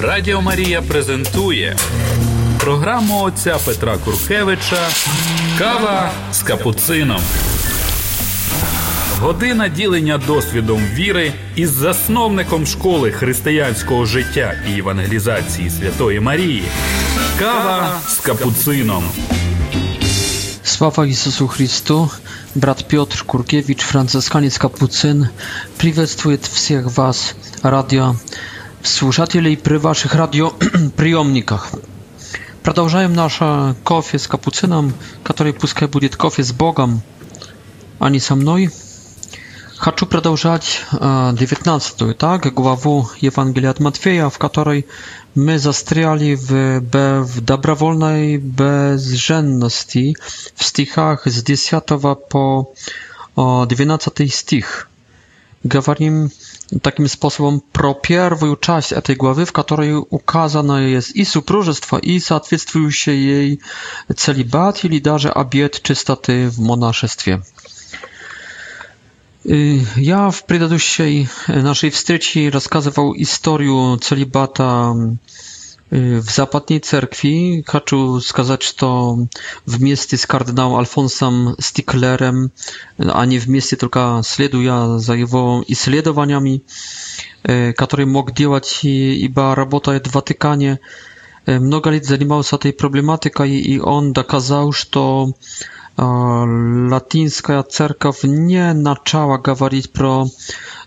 Радіо Марія презентує програму отця Петра Куркевича Кава з капуцином. Година ділення досвідом віри із засновником школи християнського життя і евангелізації Святої Марії. Кава з капуцином. Слава Ісусу Христу! Брат Петр Куркевич, францисканец Капуцин, приветствует всіх вас, радио слушателей при ваших радиоприемниках. Продолжаем наш кофе с капуцином, который пускай будет кофе с Богом, а не со мной. Хочу продолжать 19 так, главу Евангелия от Матфея, в которой my zastriali w, w dobrowolnej bezrzędności w stichach z 10 po 12 stich. Gawarim takim sposobem pro pierwszą część tej głowy, w której ukazane jest i supróżestwo, i się jej celibat, i darze abiet czystoty w monaszestwie. Y, ja w przedłużonej naszej wstrzeci rozkazywał historię celibata Y, w zapadniej cerkwi, chcę wskazać to w mieście z kardynałem Alfonsem Sticklerem, a nie w mieście, tylko śleduję za jego śledowaniami, y, które mógł działać, iba robota jest w Watykanie. Y, Mnogo lat zajmował się tej problematyką i on dokazał, że e, latyńska cerkaw nie zaczęła mówić pro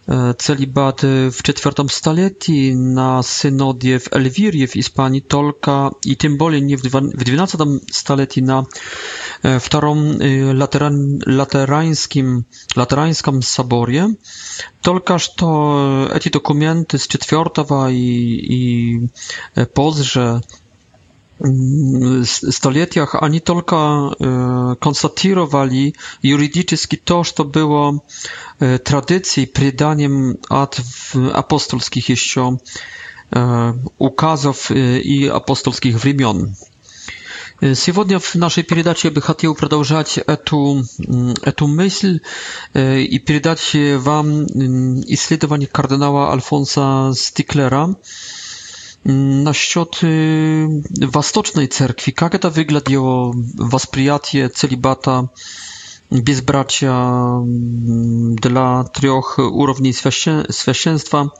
E, celibaty w IV stuleciu na synodzie w Elwirie w Hiszpanii tylko i tym bardziej nie w XII stuleciu na e, Wtorom e, Laterańskim, Laterańskim saborie Tylko, to te dokumenty z IV i, i pozże stuleciach ani tylko e, konstatowali juridycznie to, co było e, tradycji przydaniem od apostolskich jeszcze e, ukazów i apostolskich времен. Сегодня в нашей передаче я бы хотел продолжать эту, эту мысль и передать вам исследование кардинала Альфонса Стиклера, насчет Восточной Церкви, как это выглядело восприятие целибата безбрачия для трех уровней священства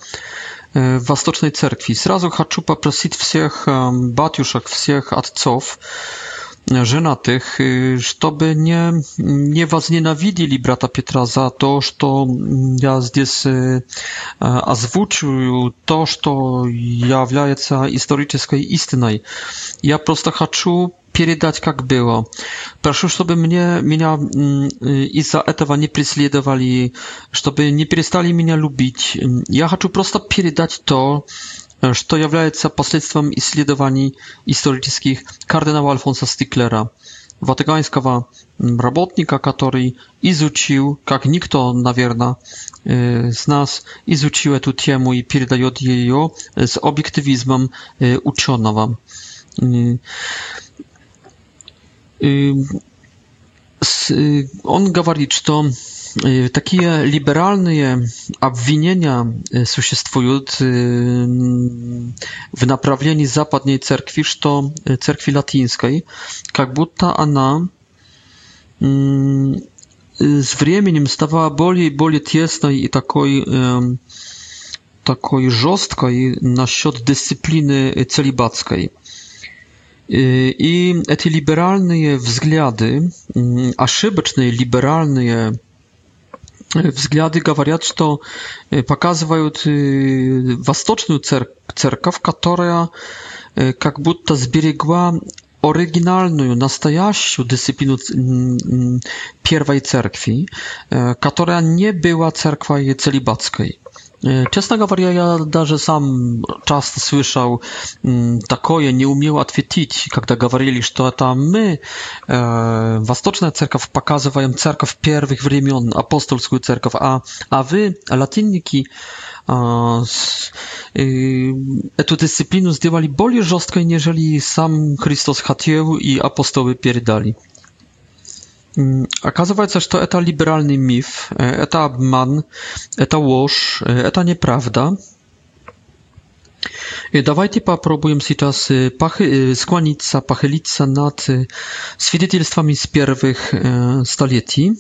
в Восточной Церкви. Сразу хочу попросить всех батюшек, всех отцов, tych, y, żeby nie, nie was nienawidzili, brata Piotra, za to, że ja zdes y, azwuczuję to, co jawiaje się historyczną istyną. Ja prosto chcę передać, jak było. Proszę, żeby mnie, mnie mm, y, i za etowa nie преследowali, żeby nie przestali mnie lubić. Ja chcę prosto передać to, что является последствием исследований исторических кардинала Альфонса Стиклера, ватиканского работника, который изучил, как никто, наверное, z нас, изучил эту тему и передает ее с объективизмом ученого. Он говорит, что Y, takie liberalne obwinienia y, istnieją y, w naprawieniu zachodniej cerkwi, to cerkwi latyńskiej, jak будто ona mm, z czasem stawała bardziej, boli tiesna i takiej takiej żostkiej na счёт dyscypliny celibackiej. I te liberalne wzglady, mm, a liberalne liberalne взгляды говорят, что показывают восточную церковь, церковь, которая как будто сберегла оригинальную, настоящую дисциплину первой церкви, которая не была церковью целибатской. Честно говоря, я даже сам часто слышал такое, не умел ответить, когда говорили, что это мы, э, Восточная Церковь, показываем Церковь первых времен, апостольскую Церковь, а, а вы, латинники, э, э, эту дисциплину сделали более жесткой, нежели сам Христос хотел и апостолы передали. Оказывается, что это либеральный миф, это обман, это ложь, это неправда. И давайте попробуем сейчас похи- склониться, похилиться над свидетельствами с первых э, столетий.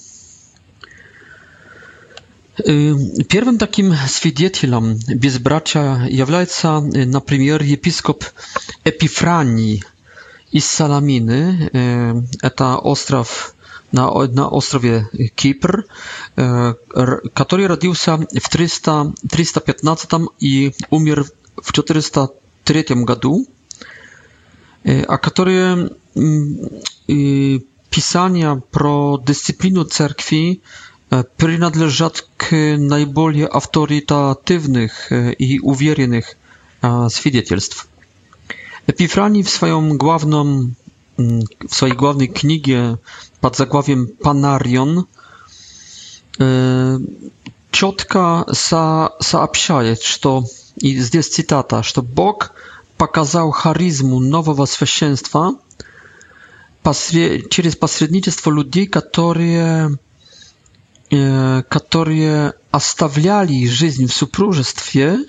Первым таким свидетелем безбрачия является, например, епископ Эпифраний из Саламины, это остров na, na ostrowie Kipr, który rodził się w 300, 315 i umier w 403 roku, e, a który mm, pisania pro dyscyplinu cerkwi e, przynależą k najbardziej autorytatywnych e, i uwiernych świadectw. Epifrani w swoim głównym mm, w swojej głównej knigie pod zagłowiem Panarion четко со сообщает, что, и здесь цитата, что Бог показал харизму нового священства посре, через посредничество людей, которые, э, которые оставляли жизнь в супружестве,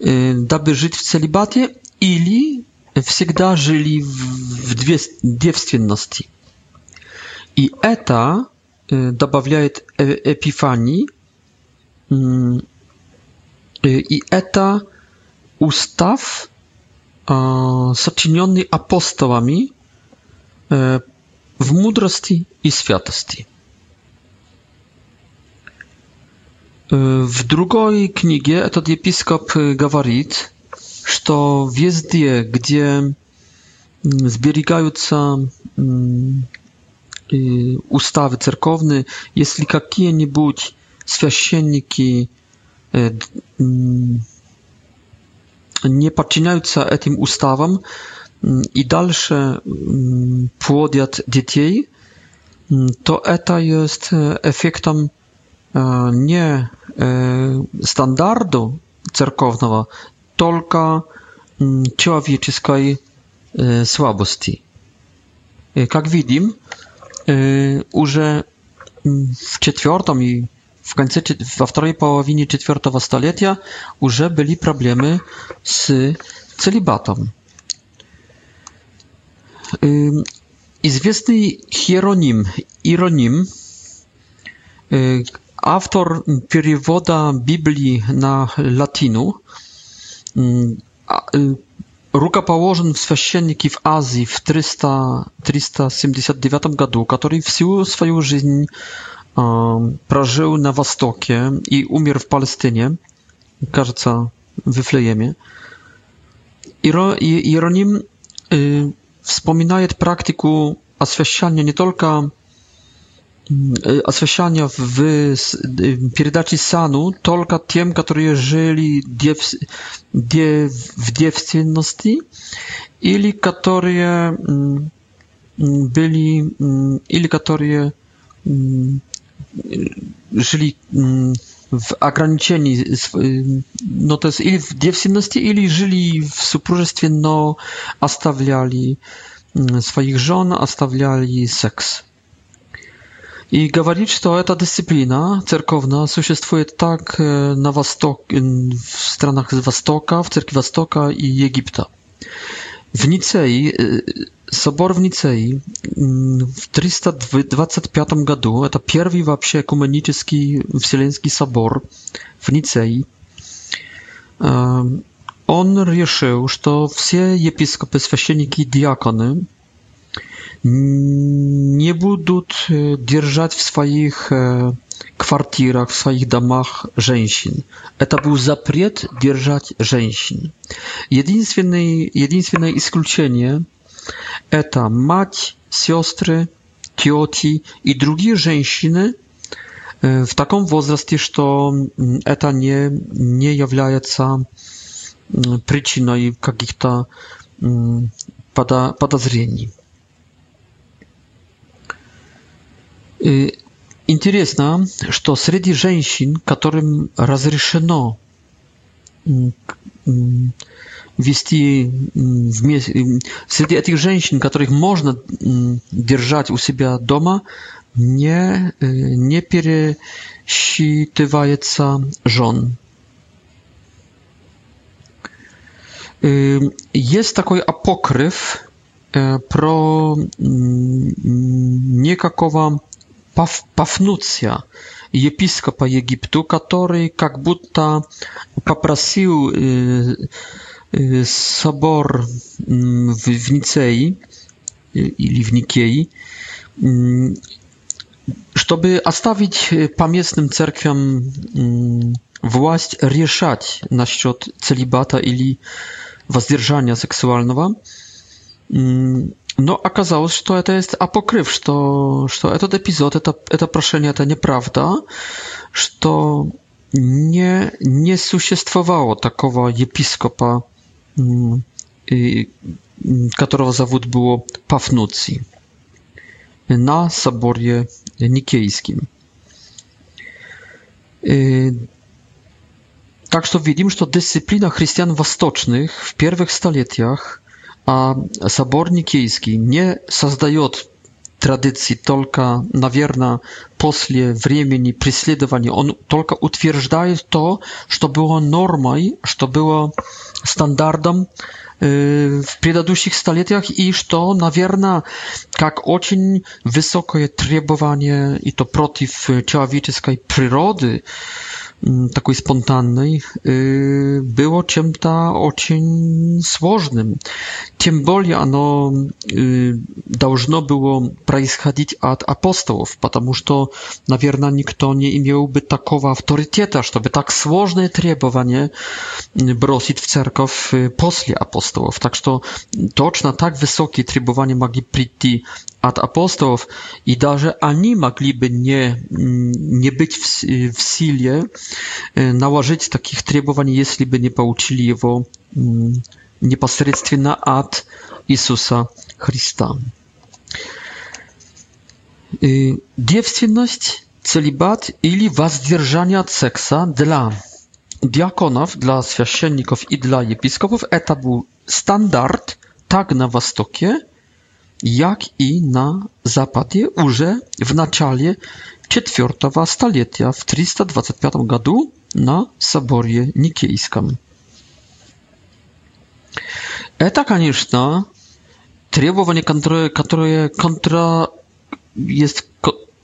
э, дабы жить в целибате, или всегда жили в, в девственности. И это добавляет эпифании, и это устав, сочиненный апостолами в мудрости и святости. В другой книге этот епископ говорит, что везде, где сберегаются Y, ustawy cerkowne, jeśli jakie nibyć święcienniki nie podczyniają się tym ustawom mm, i dalsze mm, płodzą dzieci, mm, to to jest y, efektem y, nie standardu cerkownego, tylko człowieczej słabości. Jak widzimy, уже y, mm, w czwartym i w końcu w drugiej połowie czwartego stulecia już byli problemy z celibatem. Y, Известный Hieronim, Ироним, y, autor pierwotna Biblii na латину, рукоположен в священники в Азии в 300, 379 году, который всю свою жизнь э, прожил на Востоке и умер в Палестине, кажется, в Вифлееме. Иер, Иероним э, вспоминает практику освящения не только освещание в передаче Сану только тем, которые жили дев, дев, в девственности или которые были или которые жили в ограничении, ну, то есть или в девственности, или жили в супружестве, но оставляли своих жен, оставляли секс. I mówić, że ta dyscyplina cerkowna istnieje tak na wostok, e, w stronach z w cerkwi Wostoka i Egipta. W Nicei, e, sobor w Nicei mm, w 325 roku, to pierwszy w ogóle ekumeniczny wsieleński sobor w Nicei, e, on решил, że wszyscy episkopy, święcieniki, diakony, не будут держать в своих квартирах, в своих домах женщин. Это был запрет держать женщин. Единственное, единственное исключение – это мать, сестры, тети и другие женщины в таком возрасте, что это не, не является причиной каких-то подозрений. Интересно, что среди женщин, которым разрешено вести вместе, среди этих женщин, которых можно держать у себя дома, не, не пересчитывается жен. Есть такой апокрыв про никакого Паф, Пафнуция, епископа Египту, который как будто попросил э, э, собор э, в, в Ницее э, или в Никее, э, чтобы оставить по местным церквям э, власть решать насчет целибата или воздержания сексуального. Э, no, okazało się, że to, jest apokryf, że to, że to ten epizod, to, to proszenie, to nieprawda, że to nie, nie takowa takiego episkopa, y, którego zawód było Pafnucji na Soborie Nikiejskim. Y, tak, że widzimy, że to dyscyplina chrześcijan wostocznych w pierwszych stuleciach а собор Никейский не создает традиции только, наверное, после времени преследования. Он только утверждает то, что было нормой, что было стандартом в предыдущих столетиях и что, наверное, как очень высокое требование и то против человеческой природы, takiej spontannej, było czym ta ocień сложным. Тем более оно должно было происходить от апостолов, потому что, наверное, никто не имел бы такого авторитета, чтобы так сложные требования бросить в церковь после апостолов. Так что точно так высокие требования могли прийти от апостолов, и даже они могли бы не, не быть в, в силе, Y, nałożyć takich trybowań, jeśli by nie pouczyli go mm, na Ad Jezusa Chrysta. Y, Dziewczynność, celibat ili wazdzierżanie od seksa dla diakonów, dla świeczenników i dla episkopów, to był standard tak na wschodzie, jak и на Западе уже в начале IV столетия в 325 году на соборе Никейском. Это, конечно, требование, которое, которое контра, есть,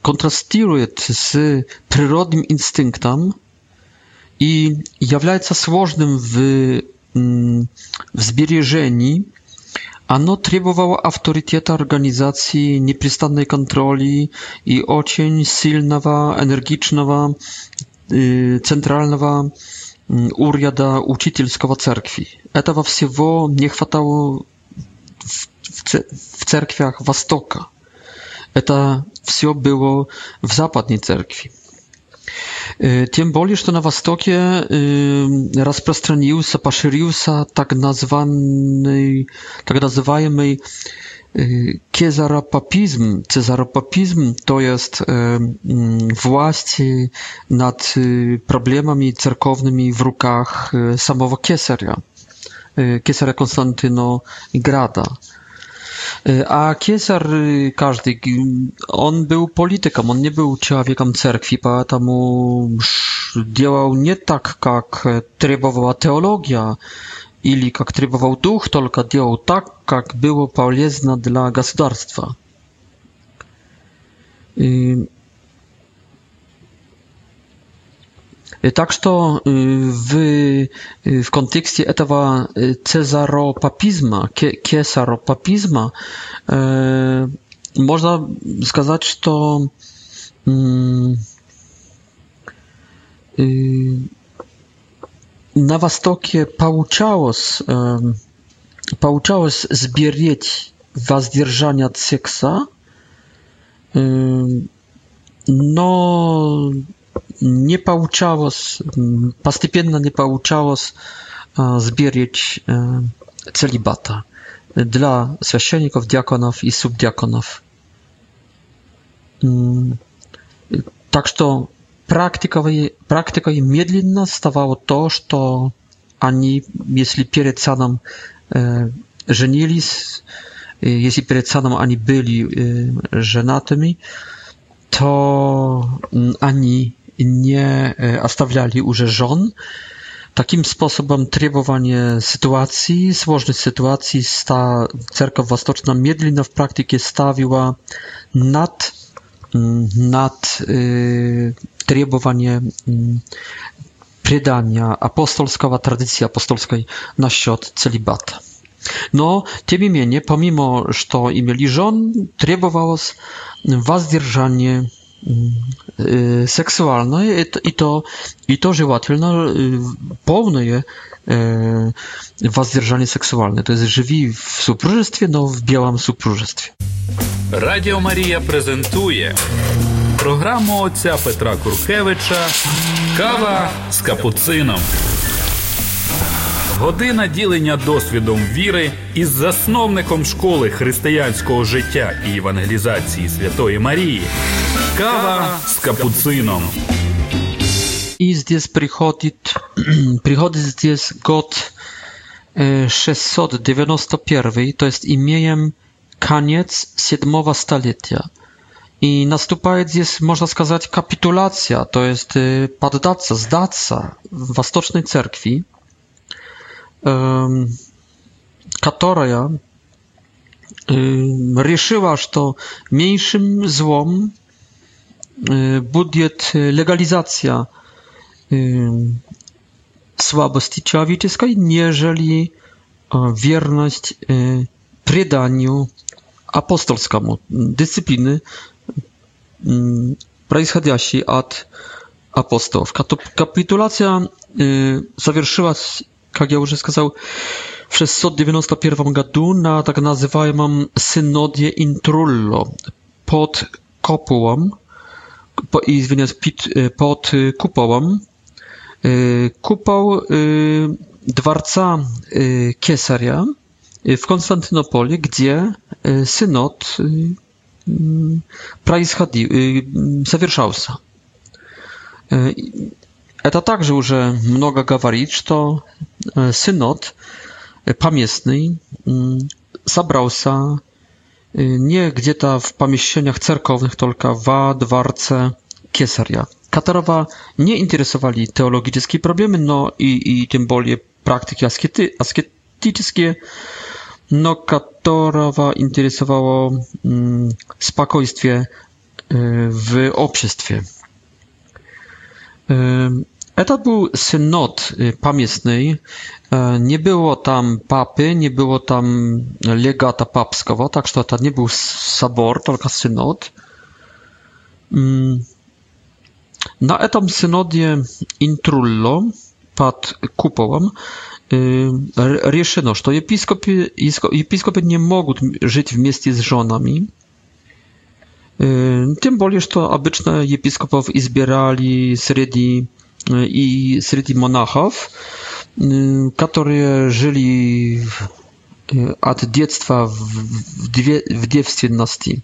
контрастирует с природным инстинктом и является сложным в, в сбережении Оно требовало авторитета организации, непрестанной контроли и очень сильного, энергичного центрального уряда учительского церкви. Этого всего не хватало в церквях Востока. Это все было в Западной церкви. Тем более, что на Востоке распространился, поширился так, названный, так называемый Кезаропапизм, цезаропапизм, то есть э, власть над проблемами церковными в руках самого кесаря, кесаря Константинограда. Града. Y, a Kieser y, każdy, y, on był polityką, on nie był człowiekiem cerkwi, dlatego działał nie tak, jak trybowała teologia, ili jak trybował duch, tylko działał tak, jak było polezne dla gospodarstwa. Так что в, в контексте этого цезаропапизма, кесаропапизма, можно сказать, что на Востоке получалось, получалось сберечь воздержание от секса, но не получалось, постепенно не получалось сберечь целибата для священников, диаконов и субдиаконов. Так что практикой, практикой медленно вставало то, что они, если перед саном э, женились, э, если перед саном они были э, женатыми, то они nie zostawiali e, urzeżon. Takim sposobem trybowanie sytuacji, złożność sytuacji, sta, cerkwa wostoczna miedlina w praktyce stawiła nad, mm, nad y, trybowanie y, mm, przydania apostolskiego, tradycji apostolskiej na świat celibat. No, tym imieniem, pomimo, że mieli żon, trybowało wazdierżanie y, Y, seksualne i to, i to że łatwiejno y, pełne воздержание y, seksualne. To jest żywi w supróżestwie, no w białym supróżestwie. Radio Maria prezentuje programu ojca Petra Kurkiewicza Kawa z kapucyną. Година ділення досвідом віри із засновником школи християнського життя і евангелізації Святої Марії. Кава з капуцином. И здесь приходит, приходит здесь год 691, то есть имеем конец седьмого столетия. I nastąpiła jest, można сказать, kapitulacja, to jest poddаться, zdаться w Wосточnej Cerkwi которая решила, что меньшим злом будет легализация słabości человеческой, нежели wierność преданию apostolskiemu, dyscypliny происходящей od apostołów. Kapitulacja zawieszyła jak ja уже сказал, в 691 году на так называемом синоде Интрулло под kopułą, po, извиняюсь, pit, pod kupołą, kupoł dworca Kesaria w Konstantynopoli, gdzie synod происходил, совершался. Это также уже много говорит, что синод поместный собрался не где-то в помещениях церковных, только во дворце Кесаря, которого не интересовали теологические проблемы, но и, и тем более практики аскеты, аскетические, но которого интересовало спокойствие в обществе. To był synod y, pamiętny. E, nie było tam papy, nie było tam legata papskiego, tak że to nie był sabor, tylko synod. Mm. Na этом synodzie Intrullo pod kupołem решено, что епископы, епископы не могут жить вместе с женами. Тем более, to обычно епископов y, izbierali среди i среди monachów, którzy żyli y, od dziecka w dziewstwienności.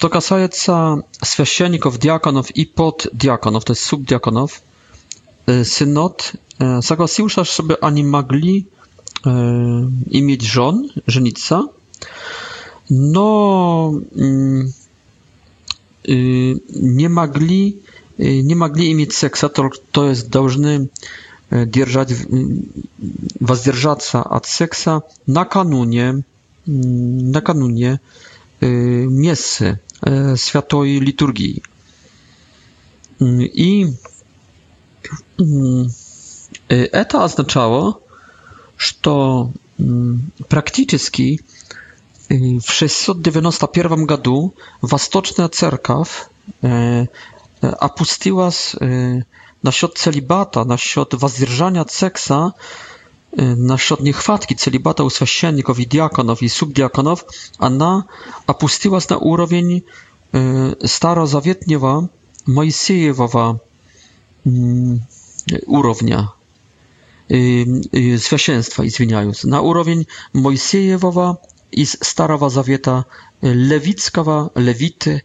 Co касается священников, диаконов и поддиаконов, to jest субдиаконов, y, synod y, zgodził że sobie ani mogli i żon, żenica, no mm, nie mogli не могли иметь секса, то есть должны держать, воздержаться от секса накануне, накануне мессы, святой литургии. И это означало, что практически в 691 году Восточная Церковь Apustiłas насчет целибата, насчет воздержания от секса, насчет нехватки целибата у священников и диаконов и субдиаконов, она опустилась на уровень старозаветнего Моисеевого уровня священства, извиняюсь, на уровень Моисеевого из Старого Завета lewickiego, lewity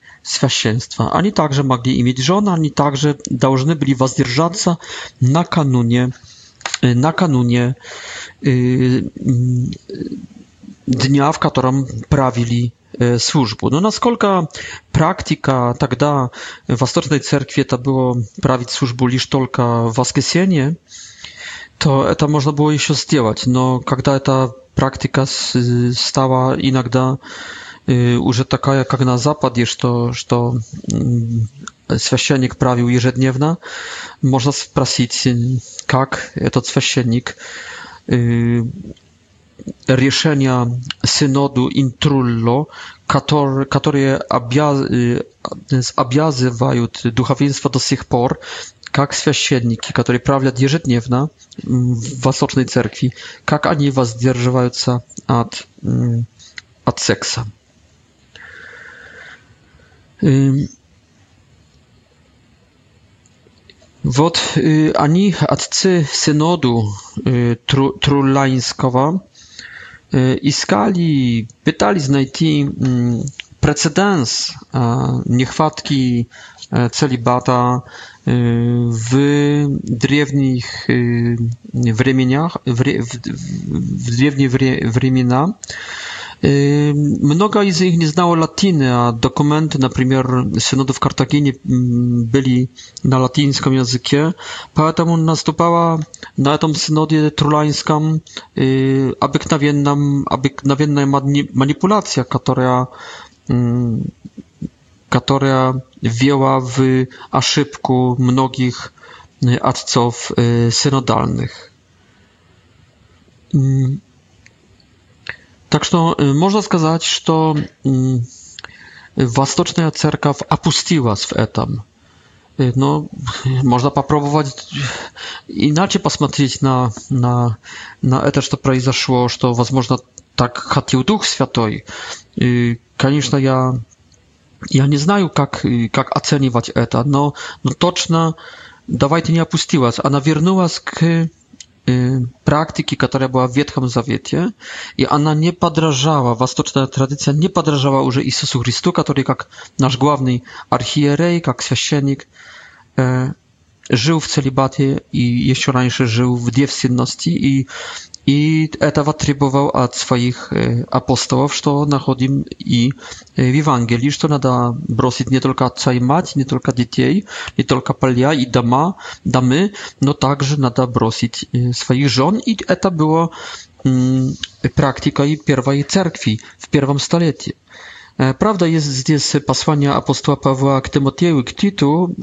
święstwa. Ani także mogli imić żona, ani także должны byli wzdrżać na kanunie, na kanunie y, mm, dnia, w którym prawili e, służbę. No, naskolka praktyka wtedy tak w Wastocznej Cerkwie to było prawić służbę lisz tylko w Waskiesienie, to e, to można było jeszcze zrobić. No, kiedy ta praktyka stała inaczej, уже такая, как на Западе, что, что священник правил ежедневно, можно спросить, как этот священник решения synodu Intrullo, которые, которые обяз, обязывают духовенство до сих пор, как священники, которые правят ежедневно в Восточной Церкви, как они воздерживаются от, от секса. Вот они, отцы synodu y, Trulańskowa, y, iskali, pytali znajти mm, precedens niechwatki e, celibata y, w древних временях, w, w, w, w древние времена. Mnogo z nich nie znało latyny, a dokumenty, na przykład synodów Kartaginie, byli na latyńskim języku, dlatego nastąpiła na tym synodzie trulańskim y, nawienna manipulacja, która która wjęła w aszybku mnogich y, adców y, synodalnych. Так что можно сказать, что Восточная Церковь опустилась в этом. Но можно попробовать иначе посмотреть на, на, на это, что произошло, что, возможно, так хотел Дух Святой. И, конечно, я, я не знаю, как, как оценивать это, но, но точно давайте не опустилась. Она вернулась к Y, praktyki, która była w Wietchom Zawiecie i Anna nie padrażała wastoczna tradycja nie padrażała, już Jezusu Chrystu, który jak nasz główny archierej, jak świecienik, y, żył w celibatie i jeszcze raniej żył w dziewczynności i И этого требовал от своих апостолов, что находим и в Евангелии, что надо бросить не только отца и мать, не только детей, не только поля и дома, домы, но также надо бросить своих жен. И это было практикой первой церкви в первом столетии. E, prawda jest jest posłanie apostoła Pawła k Tymotieju i k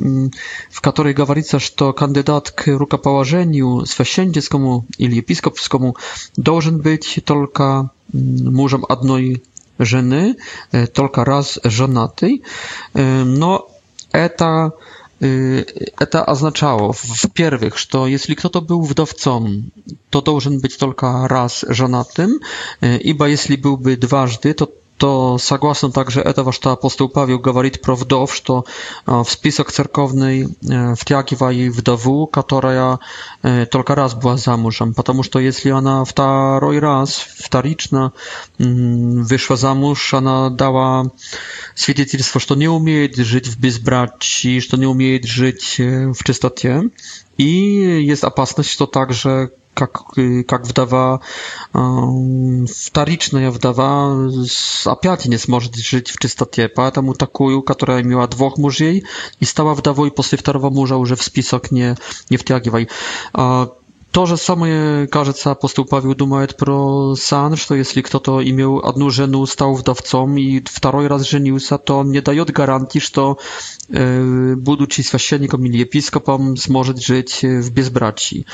mm, w której gawarica, że kandydat k rukopołożeniu swasiędzieckomu ili episkopskomu должен być tylko mężem jednej żeny, e, tylko raz żonaty. E, no, eta y, eta oznaczało w pierwszych, że to jeśli kto to był wdowcą, to должен być tylko raz żonatym, iba jeśli byłby dwa to то согласно также этого, что апостол Павел говорит про вдов, что в список церковный втягивай вдову, которая только раз была замужем, потому что если она второй раз, вторично вышла замуж, она дала свидетельство, что не умеет жить в безбрачии, что не умеет жить в чистоте, и есть опасность, что также как, как вдова, вторичная вдова опять не сможет жить в чистоте, поэтому такую, которая имела двух мужей и стала вдовой после второго мужа уже в список не, не втягивай. To же самое, кажется, апостол Павел думает про Сан, что если кто-то имел одну жену, стал вдовцом и второй раз женился, то он не дает гарантии, что, будучи священником или епископом, сможет жить в безбрачии.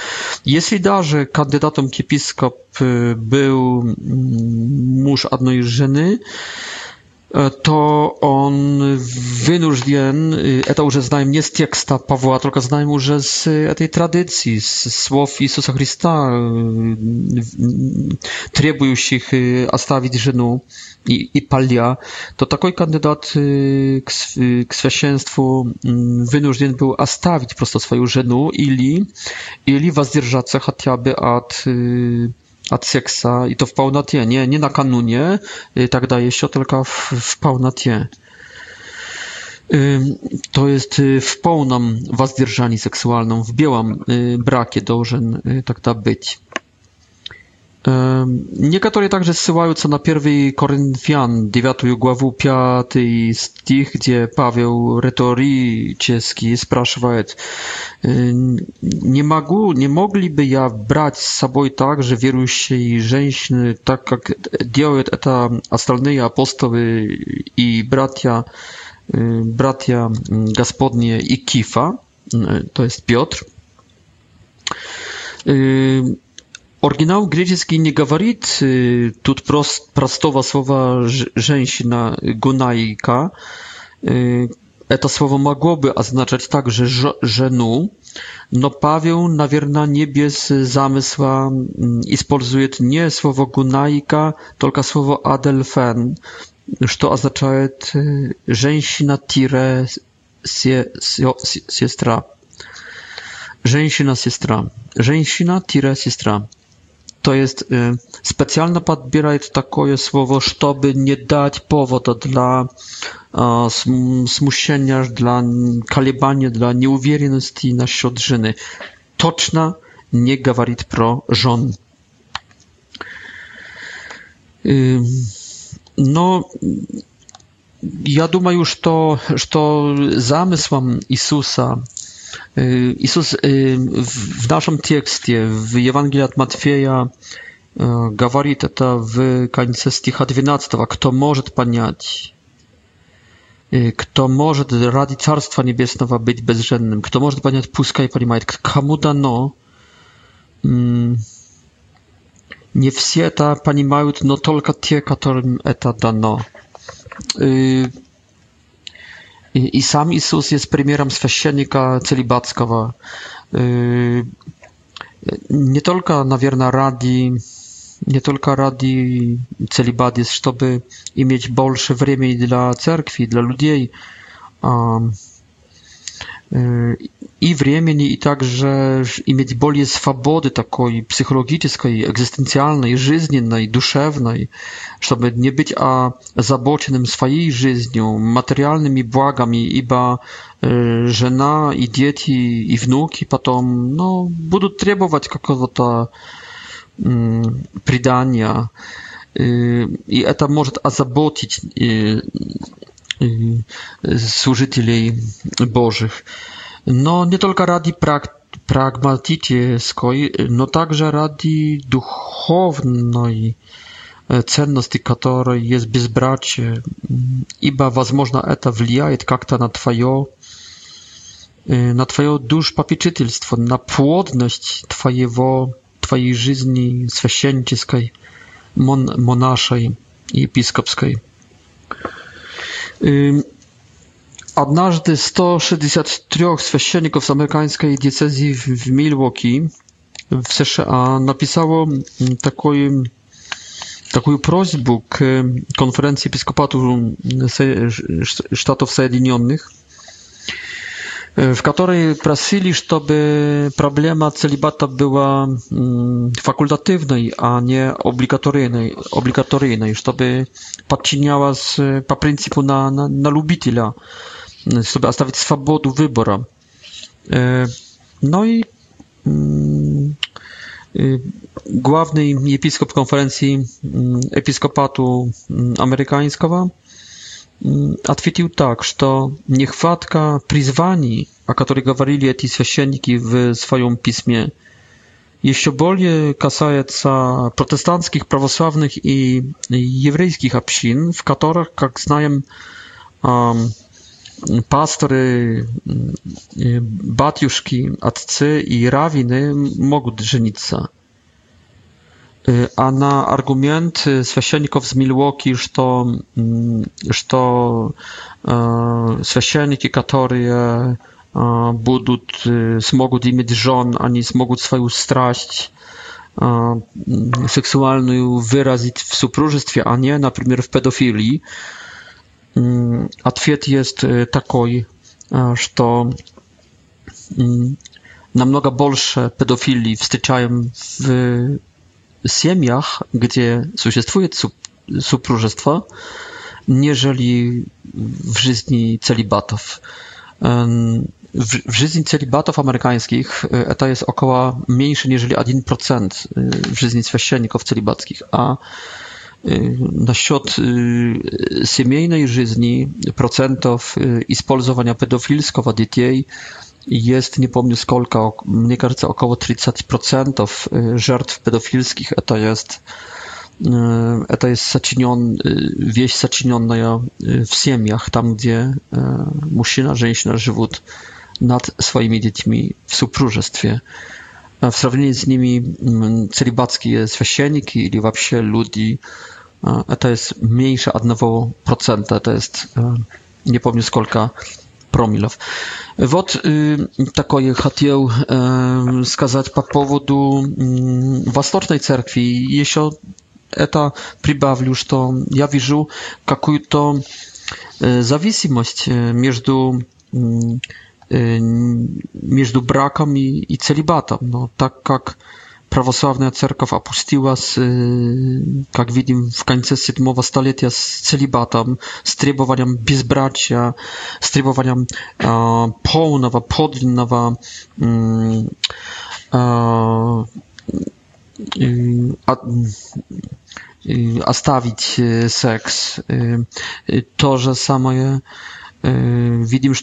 Если даже кандидатом к епископ был муж одной жены, to on wynuždjen, это уже знаем не с текста Павлатрока, знаем уже с этой традиции, с слов Иисуса Христа, требующих оставить жену и, и палья, то такой кандидат к, к священству вынужден был оставить просто свою жену или, или воздержаться хотя бы от Atsieksa i to w Paunatie, nie, nie na kanunie, y, tak daje się, tylko w, w Paunatie. To jest y, w pełnom воздержании seksualną, w białym y, brakie tak da być. Некоторые также ссылаются на 1 Коринфян, 9 главу, 5 стих, где Павел риторически спрашивает, «Не могу, не могли бы я брать с собой также верующие женщины, так как делают это остальные апостолы и братья, братья Господни и Кифа, то есть Петр?» Оригинал греческий не говорит э, тут прост, простого слова «женщина» гунайка. Э, это слово mogłoby oznaczać także żenu, no Paweł, naверное, nie bez zamysła использует nie słowo gunajka, tylko słowo adelfen, что означает женщина тире сестра. Женщина сестра. Женщина тире сестра to jest y, specjalnie podbieraj takie słowo, żeby nie dać powodu dla smuszenia, dla kalibania, dla nieuwierności na żony. Toczna nie gawarit pro żon. Y, no, ja думаю, już to, że to zamysłem Jezusa, Иисус в нашем тексте, в Евангелии от Матфея, говорит это в конце стиха 12. Кто может понять? Кто может ради Царства Небесного быть безженным? Кто может понять, пускай понимает. Кому дано? Не все это понимают, но только те, которым это дано. I, i sam Jezus jest premierem święcennika celibackiego. Y, nie tylko, nawierna radi, nie tylko radi celibat jest, żeby mieć bolsze wremię dla cerkwi, dla ludzi и времени, и также иметь более свободы такой психологической, экзистенциальной, жизненной, душевной, чтобы не быть озабоченным своей жизнью, материальными благами, ибо жена и дети и внуки потом ну, будут требовать какого-то предания. И это может озаботить служителей Божьих. Но не только ради практики, прагматической, но также ради духовной ценности, которой есть безбрачие, ибо, возможно, это влияет как-то на твое, на твое душпопечительство, на плодность твоего, твоей жизни священнической, мон, монашей и епископской. Однажды 163 священников с американской диецезии в Милуоки в США написало такой, такую просьбу к конференции епископату штатов Соединенных – w której prosili, żeby problema celibata była mm, fakultatywnej, a nie obligatoryjnej, obligatoryjnej żeby podciniała z, po principu na, na, na lubitela, żeby zostawić swobodę wyboru. E, no i mm, y, główny episkop konferencji mm, episkopatu amerykańskiego ответил так, что нехватка призваний, о которой говорили эти священники в своем письме, еще более касается протестантских, православных и еврейских общин, в которых, как знаем, пасторы, батюшки, отцы и равины могут жениться. Она аргумент священников с Милуоки, что, что э, священники, которые э, будут, э, смогут иметь жен, они смогут свою страсть э, сексуальную выразить в супружестве, а не, например, в педофилии. Э, ответ есть такой, э, что э, намного больше педофилий встречаем в Siemiach, gdzie sуществует супружество, нежели w życiu celibatów. W, w życiu celibatów amerykańskich to jest około mniejsze niż 1% w życiu święcienników celibackich, a насчет э, семейной жизни, процентов э, использования педофильского детей jest, nie pomnę skolka, mnie кажется, około 30% y, żertw pedofilskich, e, to jest, y, e, to jest zaczynion, y, wieś zaczyniona w siemiach, tam gdzie mężczyzna, żeńszyna żywód nad swoimi dziećmi w supróżestwie. E, w porównaniu z nimi mm, celibacki jest wasieniki, czyli w ogóle ludzi, to jest mniejsze procenta, to jest, nie skolka, promilów. Wot y, takie chciał y, skazać po powodu y, mm, wastornej cerkwi. Jeśli to przybawił, to ja widzę jakąś to zależność między y, y między mm, brakami i celibatem. No tak jak prawosławna cerkow opuściła z, y, jak widzimy, w końcu VII stulecia z celibatem, z trybowaniem bezbracia, z trybowaniem pełnego, mm, a zostawić y, y, seks. To, że samo je widzimy, że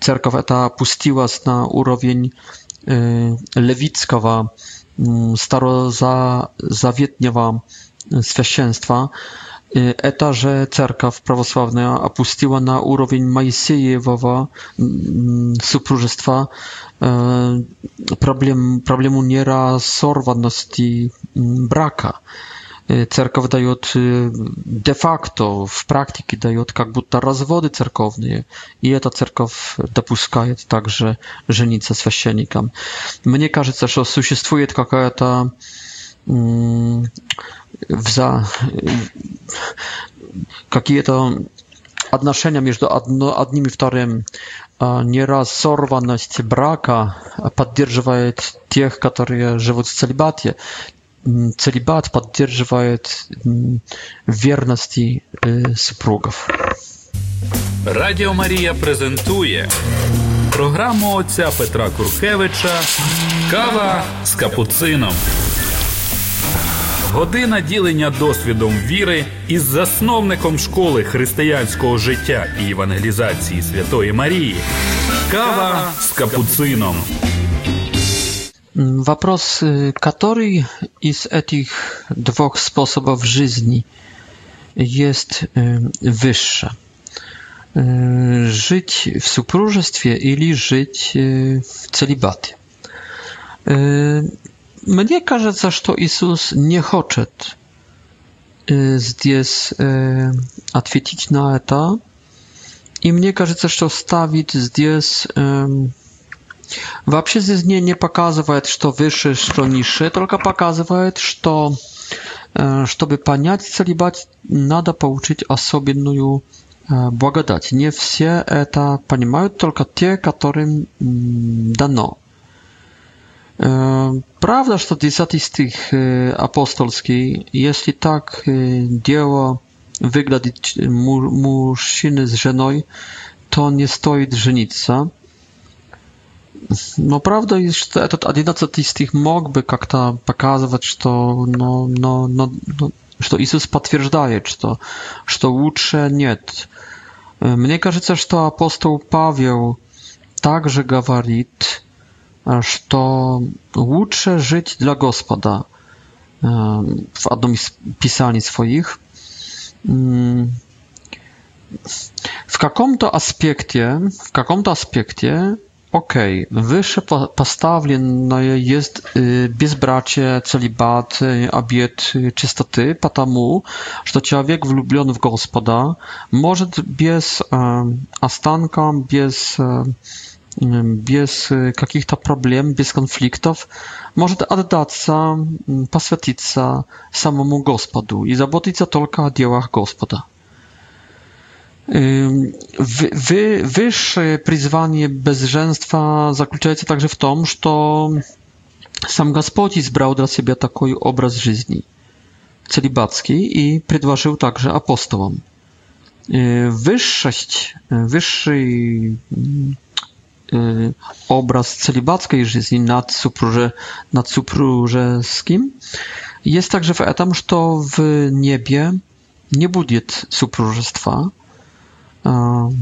cerkow ta opuściła na urowień lewickowa Mm, starozawietniego święcieństwa, y, to, że cerka w prawosławna opuściła na urowień Mojsiejewowa mm, supróżestwa y, problem, problemu nierasorwanności mm, braka церковь дает де-факто в практике дает как будто разводы церковные, и эта церковь допускает также жениться священникам. Мне кажется, что существует какая-то за какие-то отношения между одно, одним и вторым, неразорванность брака поддерживает тех, которые живут в целибате, целибат поддерживает верности э, супругов. Радио Мария презентует программу отца Петра Куркевича Кава с капуцином. Година ділення досвідом віри із засновником школи християнського життя і евангелізації Святої Марії. Кава з капуцином. Вопрос, который из этих двух способов жизни есть выше? Жить в супружестве или жить в целибате? Мне кажется, что Иисус не хочет здесь ответить на это. И мне кажется, что ставит здесь Вообще здесь не показывает, что выше, что ниже, только показывает, что чтобы понять целибат, надо получить особенную благодать. Не все это понимают, только те, которым дано. Правда, что 10 стих апостольский, если так дело выглядит мужчины с женой, то не стоит жениться. No prawda jest, że ten 11 z tych mógłby jak-to pokazywać, że no, no, no, no, że Jezus potwierdzaje, że to, że to lepsze nie. Mnie кажется, że to apostoł Paweł także gawarit, że to lepsze żyć dla Gospoda w jednym z swoich. Mm. W to aspekcie, w to aspekcie Okej, okay. wyższe postawienie jest y, bezbracie, celibat, y, obiet y, czystoty, patamu, że to człowiek wlubiony w gospoda może bez astanka, bez, bez jakichś problem, bez konfliktów, może oddać się, poświęcić samemu gospodu i zabotyć się tylko o dziełach gospoda wyższe przyzwanie bezżeństwa zakłóca się także w tym, że sam Gospodzi zbrał dla siebie taki obraz żyzni celibackiej i przedłożył także apostołom. Yy, wyższość, wyższy yy, obraz celibackiej żyzni nad, supruże, nad supróżeskim jest także w etam, że w niebie nie będzie supróżestwa, но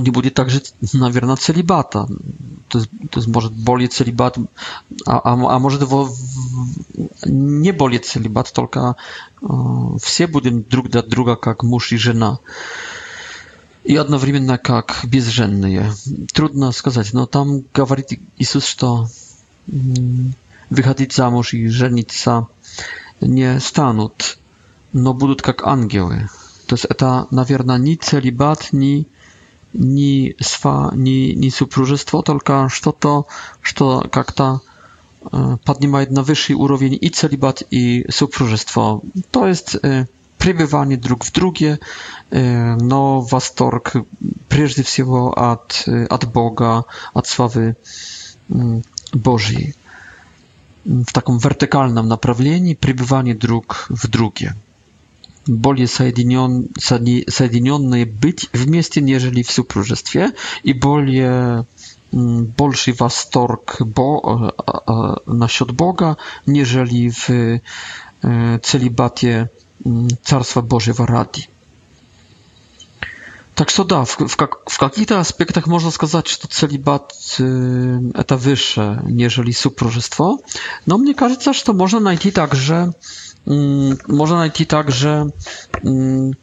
не будет также, наверное, целибата. То есть, то есть может, более целибат, а, а, а может, его не более целибат, только э, все будем друг для друга как муж и жена. И одновременно как безженные. Трудно сказать, но там говорит Иисус, что выходить замуж и жениться не станут, но будут как ангелы to jest ta, naверное, ni celibat, ni, ni swa, ni, ni супружество, только что-то, что как-то поднимает на wyższy уровень i celibat, i супружество. To jest пребывание друг в друге, но восторг прежде всего от, от Бога, от славы Божьей. W takim wertykalnym направлении, пребывание друг w drugie более соединен, соединенные быть вместе, нежели в супружестве, и более больший восторг бо, а, а, насчет Бога, нежели в э, целибате Царства Божьего ради. Так что да, в, в, как, в каких-то аспектах можно сказать, что целибат э, это выше, нежели супружество. Но мне кажется, что можно найти также Mm, można найти także mm,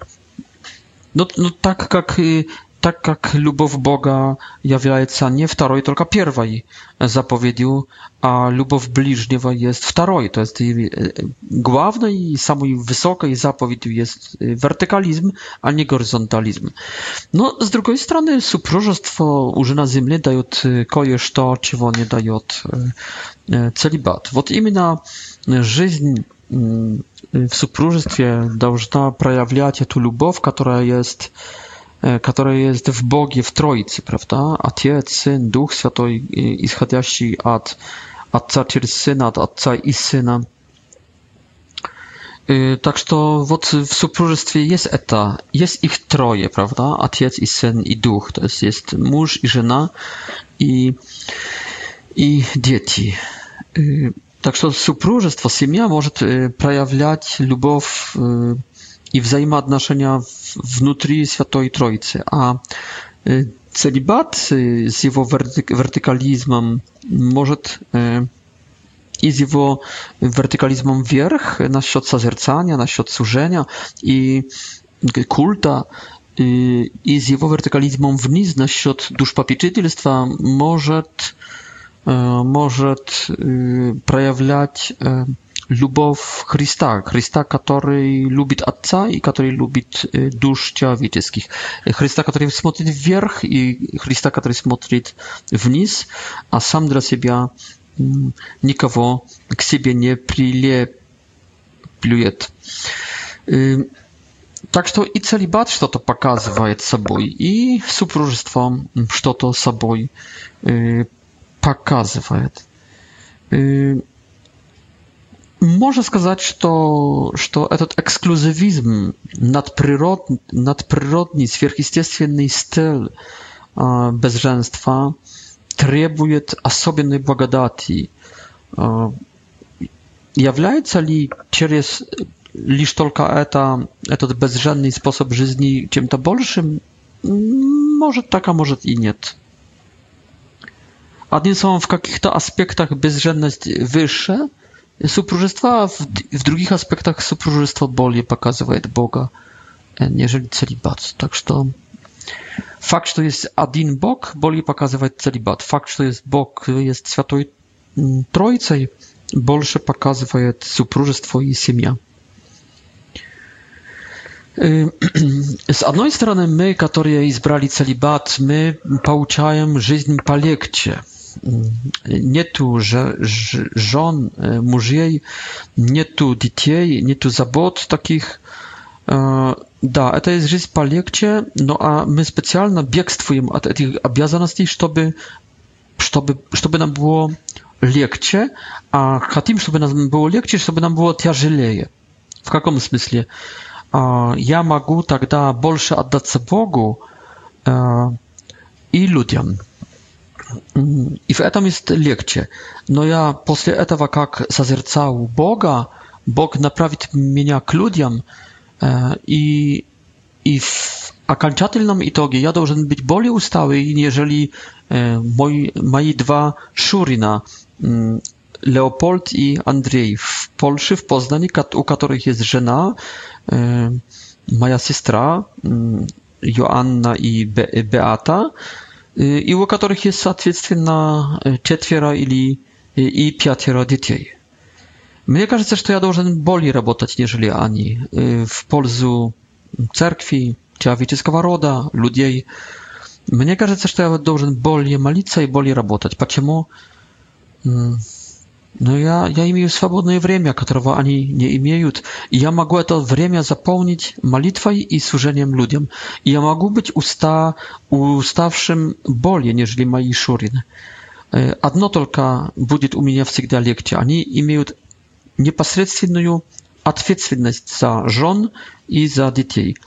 no, no tak jak y, tak jak lubow Boga jawiajca nie w wtaroj, tylko pierwaj zapowiedził, a lubow bliżniewa jest w wtaroj. To jest y, y, główna i samej wysokiej zapowiedzi jest wertykalizm, a nie horyzontalizm. No, z drugiej strony, suprożostwo użyna zimnie daje kojesz to, czego nie daje celibat. Wot imina żyźń w супружестве должна проявлять эту любовь, которая есть, которая есть в Боге, в Троице, правда? Отец, Сын, Дух Святой, исходящий от Отца через Сына, от Отца и Сына. Так что вот в супружестве есть это, есть их трое, правда? Отец и Сын и Дух, то есть есть муж и жена и, и дети. Так что супружество, семья может проявлять любовь и взаимоотношения внутри Святой Троицы. А целибат с его вертикализмом может i z jego wertykalizmem wierch насчет созерцania, насчет służenia i kulta i z jego wertykalizmem wniz насчет duszpopieczytelstwa może может проявлять любовь Христа, Христа, который любит Отца и который любит душ человеческих, Христа, который смотрит вверх и Христа, который смотрит вниз, а сам для себя никого к себе не прилеплюет. Так что и целибат что-то показывает собой, и супружество что-то собой показывает показывает. Э, можно сказать, что, что этот эксклюзивизм, надприрод, надприродный, сверхъестественный стиль э, безженства требует особенной благодати. Э, является ли через лишь только это, этот безженный способ жизни чем-то большим? Может так, а может и нет. Одним словом, в каких-то аспектах безженность выше супружества, а в, в других аспектах супружество более показывает Бога, нежели целибат. Так что факт, что есть один Бог, более показывает целибат. Факт, что есть Бог, есть Святой Троицей, больше показывает супружество и семья. С одной стороны, мы, которые избрали целибат, мы получаем жизнь полегче – нету жен, мужей, нету детей, нету забот таких. Да, это жизнь полегче, но а мы специально бегствуем от этих обязанностей, чтобы, чтобы, чтобы нам было легче, а хотим, чтобы нам было легче, чтобы нам было тяжелее. В каком смысле? Я могу тогда больше отдаться Богу и людям. И в этом есть легче. Но я после этого, как созерцал Бога, Бог направит меня к людям, и, и в окончательном итоге я должен быть более усталый, нежели мой, мои два Шурина, Леопольд и Андрей, в Польше, в Познании, у которых есть жена, моя сестра, Joanna i Be Beata и у которых есть, соответственно, четверо или и пятеро детей. Мне кажется, что я должен более работать, нежели они, в пользу церкви, человеческого рода, людей. Мне кажется, что я должен более молиться и более работать. Почему? Но я, я имею свободное время, которого они не имеют, и я могу это время заполнить молитвой и служением людям. И я могу быть уста, уставшим более, нежели мои шурины. Одно только будет у меня всегда легче. Они имеют непосредственную ответственность за жен и за детей.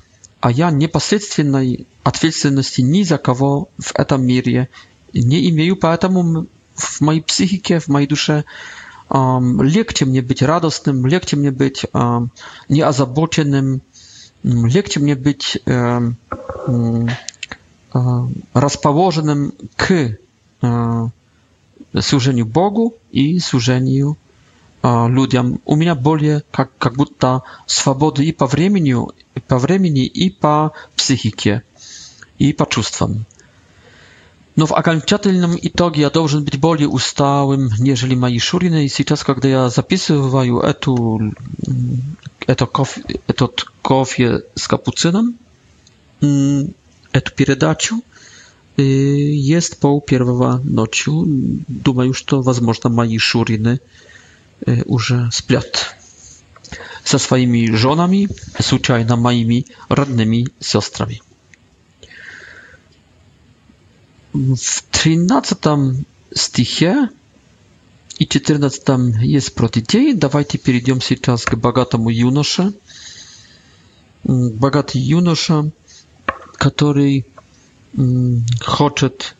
А я непосредственной ответственности ни за кого в этом мире не имею, поэтому w mojej psychice, w mojej dusze, Um, lekcie mnie być radosnym, lekcie mnie być um, nieazabocznym, um, mm, lekcie mnie być um, mm, um, rozpołożonym k um, służeniu Bogu i służeniu e, ludziom. U mnie boli, jak jak butta swobody i po wremieniu, i po wremieni, i pa psychice, i pa czuściom. Но в окончательном итоге я должен быть более усталым, нежели мои шурины. И сейчас, когда я записываю эту, это кофе, этот кофе с капуцином, эту передачу, jest pół pierwsza nocy. Думаю, что, возможно, мои шурины уже спят со своими żonami, случайно моими родными сестрами w 13 стихе и 14 есть протидеи. Давайте перейдем сейчас к богатому юноше. Богатый юноша, который хочет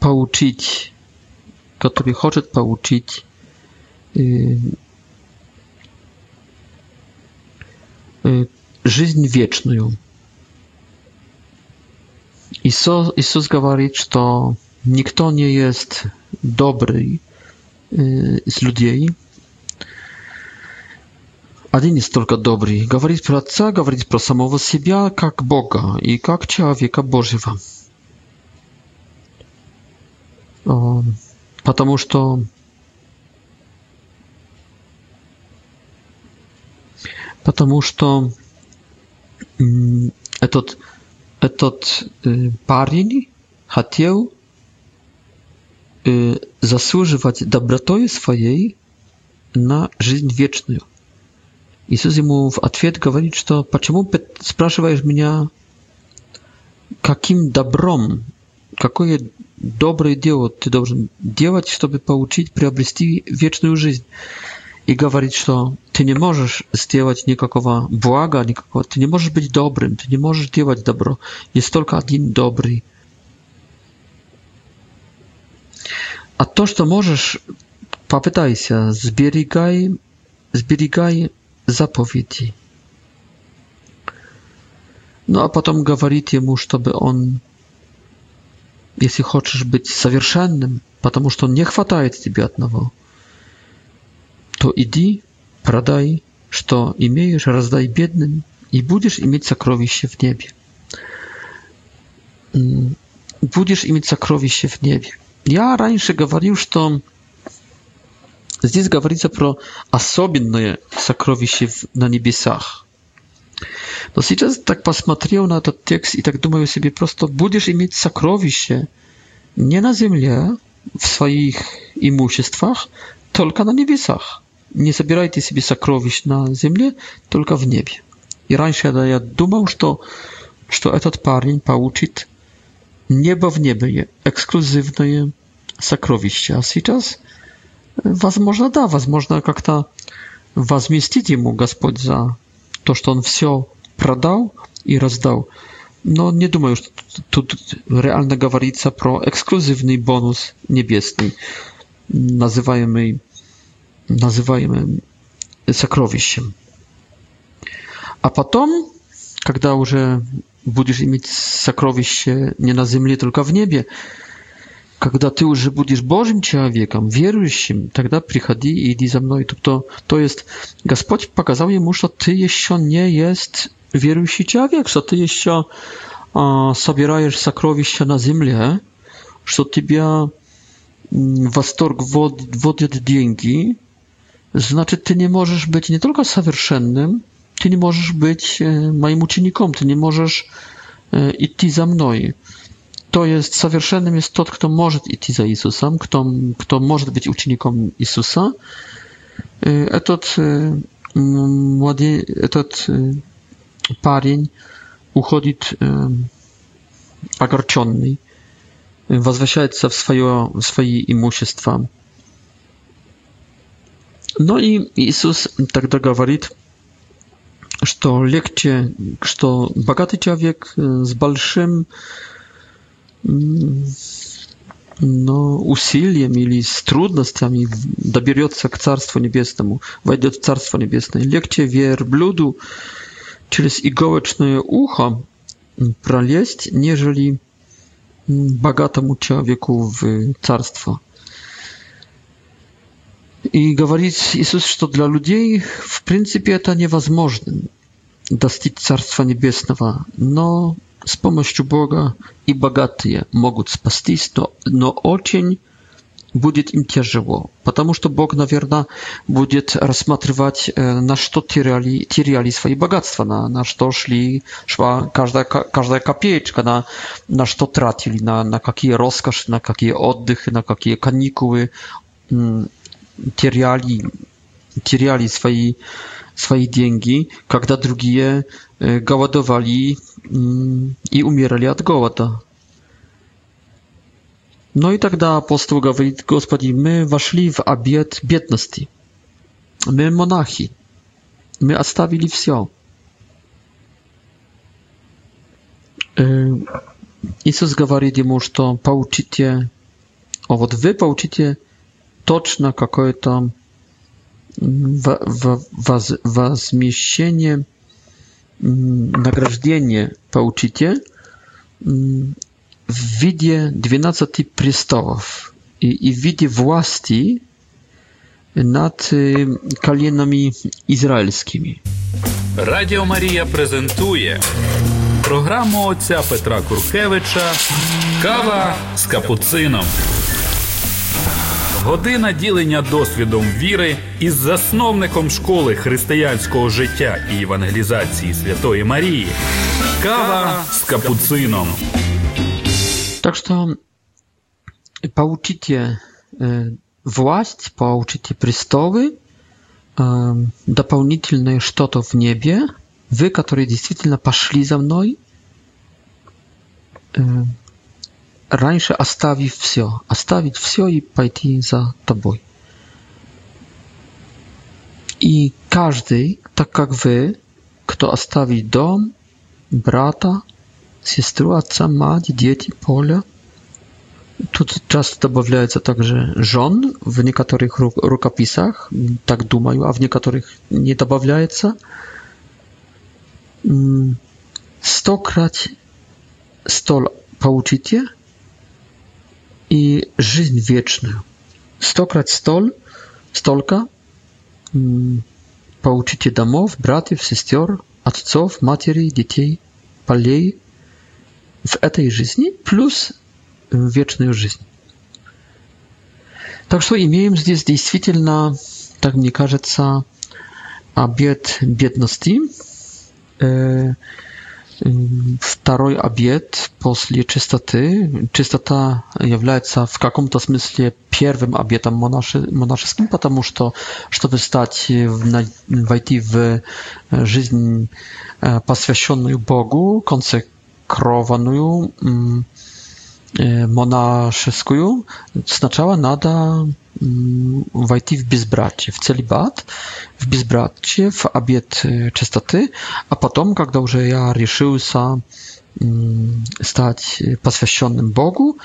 получить, который хочет получить жизнь вечную. Иисус говорит, что никто не есть добрый из людей. Один есть только добрый. Говорит про Отца, говорит про самого себя, как Бога и как человека Божьего. Потому что потому что этот этот парень хотел заслуживать добротой своей на жизнь вечную. Иисус ему в ответ говорит, что «Почему спрашиваешь меня, каким добром, какое доброе дело ты должен делать, чтобы получить, приобрести вечную жизнь?» и говорит, что ты не можешь сделать никакого блага, никакого, ты не можешь быть добрым, ты не можешь делать добро. Есть только один добрый. А то, что можешь, попытайся, сберегай, сберегай заповеди. Ну а потом говорит ему, чтобы он, если хочешь быть совершенным, потому что не хватает тебе одного – то иди, продай, что имеешь, раздай бедным, и будешь иметь сокровище в небе. Будешь иметь сокровище в небе. Я раньше говорил, что здесь говорится про особенное сокровище на небесах. Но сейчас так посмотрел на этот текст и так думаю себе просто, будешь иметь сокровище не на земле, в своих имуществах, только на небесах не собирайте себе сокровищ на земле, только в небе. И раньше да, я думал, что, что этот парень получит небо в небе, эксклюзивное сокровище. А сейчас, возможно, да, возможно, как-то возместить ему Господь за то, что он все продал и раздал. Но не думаю, что тут реально говорится про эксклюзивный бонус небесный, называемый называемым сокровищем. А потом, когда уже будешь иметь сокровище не на земле, только в небе, когда ты уже будешь Божьим человеком, верующим, тогда приходи и иди за мной. То, то есть Господь показал ему, что ты еще не есть верующий человек, что ты еще а, собираешь сокровища на земле, что тебя в восторг вводят деньги, znaczy, ty nie możesz być nie tylko совершенным, ty nie możesz być e, moim ucznikiem, ty nie możesz ty e, za mną. To jest, совершенным jest тот, kto może ty za Jezusem, kto, kto może być ucznikiem Jezusa. E, Etot, młody, этот парень уходит огорченный, возвращается w свое, w swojej имущества, no i Jezus tak dogawarit, że lekcie, że bogaty człowiek e, z balszym mm, no usiliem ili z trudnościami dobierze k Carstwu Niebieskiemu, wejdzie w Carstwo Niebieskie. Lekcie wierbludu przez igołeczne ucho pralieść, nieżeli mm, bogatemu człowieku w Carstwo. И говорит Иисус, что для людей, в принципе, это невозможно достичь Царства Небесного, но с помощью Бога и богатые могут спастись, но, но очень будет им тяжело, потому что Бог, наверное, будет рассматривать, на что теряли, теряли свои богатства, на, на что шли, шла каждая, каждая копеечка, на, на что тратили, на, на какие роскоши, на какие отдыхи, на какие каникулы теряли, теряли свои, свои деньги, когда другие голодовали и умирали от голода. No i тогда tak apostoł mówi, Gospodzie, my weszli w abiet biedności. My monachi. My odstawili wszystko. E, Jezus mówi mu, że pouczycie, o, wy pouczycie точно какое-то возмещение награждение получите в виде 12 престолов и, и в виде власти над коленами ізраїльськими. Радіо Марія презентує програму отця Петра Куркевича Кава з капуцином. Година ділення досвідом віри із засновником школи християнського життя і евангелізації Святої Марії. Кава з капуцином. Так що получите власть, получите престолы, дополнительное что-то в небе, вы, которые действительно пошли за мной, раньше оставив все, оставить все и пойти за тобой. И каждый, так как вы, кто оставит дом, брата, сестру, отца, мать, дети, поле, Тут часто добавляется также жен в некоторых рукописах, так думаю, а в некоторых не добавляется. Стократь столь получите – и жизнь вечную. Стократ столь, столько поучите домов, братьев, сестер, отцов, матерей, детей, полей в этой жизни, плюс вечную жизнь. Так что имеем здесь действительно, так мне кажется, обед бедности, второй обед после чистоты. Чистота является в каком-то смысле первым обетом монаши, монашеским, потому что, чтобы стать, войти в жизнь, посвященную Богу, консекрованную, монашескую, сначала надо войти в безбратье, в целибат, в безбратье, в обет чистоты, а потом, когда уже я решился стать посвященным Богу,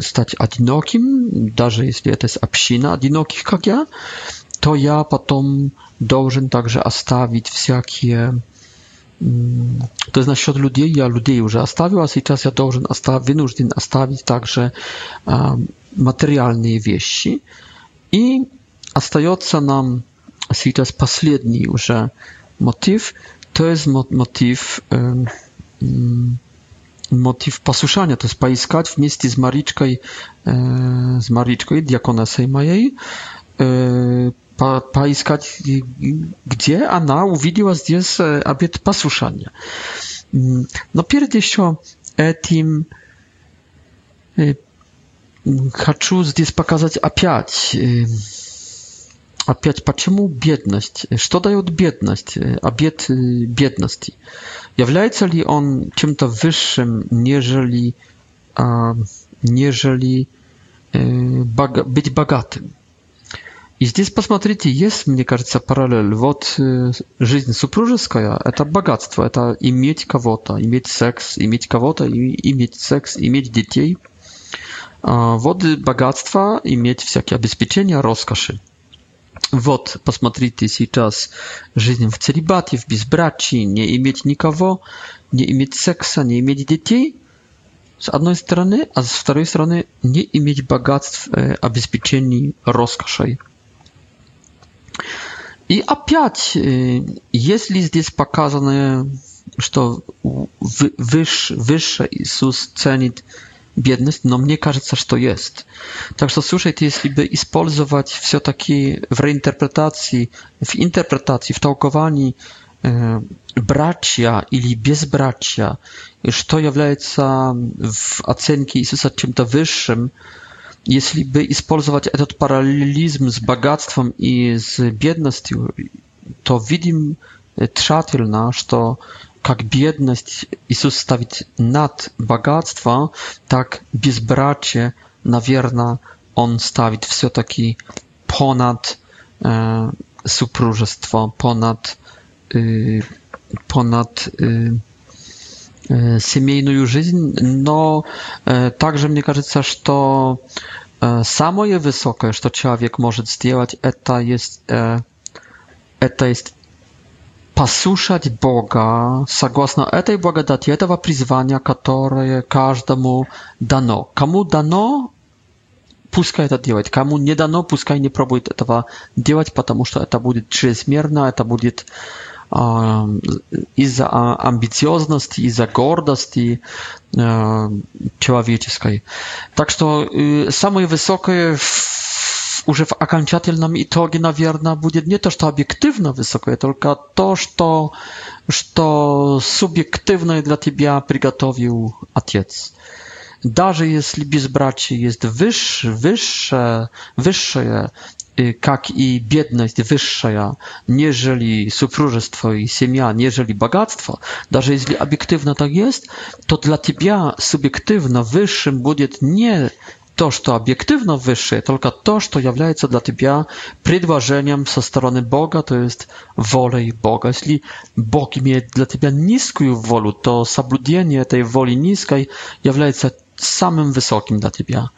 стать одиноким, даже если это община одиноких, как я, то я потом должен также оставить всякие Mm, to jest naśród ludzi, ja ludzi już zostawił, a teraz ja должен wynużdin zostawić także um, materialne wieści i остается nam teraz ostatni już motyw, to jest motyw motyw mm, posłuchania, to jest poiskać w miejscu z Mariczką e, z Mariczką i diakonesem mojej e, pa, поискать, где она увидела здесь обет послушания. Но перед еще этим хочу здесь показать опять, опять почему бедность, что дает бедность, обет бедности. Является ли он чем-то высшим, нежели, нежели быть богатым? И здесь посмотрите, есть, мне кажется, параллель. Вот э, жизнь супружеская – это богатство, это иметь кого-то, иметь секс, иметь кого-то, и, иметь секс, иметь детей. А, вот богатство, иметь всякие обеспечения, роскоши. Вот, посмотрите сейчас жизнь в целибате, в безбрачии, не иметь никого, не иметь секса, не иметь детей – с одной стороны, а с второй стороны не иметь богатств, э, обеспечений роскошей. И опять, если здесь показано, что выше, выше Иисус ценит бедность, но мне кажется, что есть. Так что, слушайте, если бы использовать все-таки в реинтерпретации, в интерпретации, в толковании э, братья или безбратья, что является в оценке Иисуса чем-то высшим, э, если бы использовать этот параллелизм с богатством и с бедностью, то видим тщательно, что как бедность Иисус ставит над богатство, так безбрачие, наверное, Он ставит все-таки понад э, супружество, понад, э, понад э, семейную жизнь, но также мне кажется, что самое высокое, что человек может сделать, это есть, это есть послушать Бога согласно этой благодати, этого призвания, которое каждому дано. Кому дано, пускай это делает. Кому не дано, пускай не пробует этого делать, потому что это будет чрезмерно, это будет э, из-за амбициозности, из-за гордости человеческой. Так что самое высокое уже в окончательном итоге, наверное, будет не то, что объективно высокое, только то, что, что субъективное для тебя приготовил Отец. Даже если безбрачие есть выше, выше, высшее, как и бедность высшая, нежели супружество и семья, нежели богатство, даже если объективно так есть, то для тебя субъективно высшим будет не то, что объективно высшее, только то, что является для тебя предложением со стороны Бога, то есть волей Бога. Если Бог имеет для тебя низкую волю, то соблюдение этой воли низкой является самым высоким для тебя.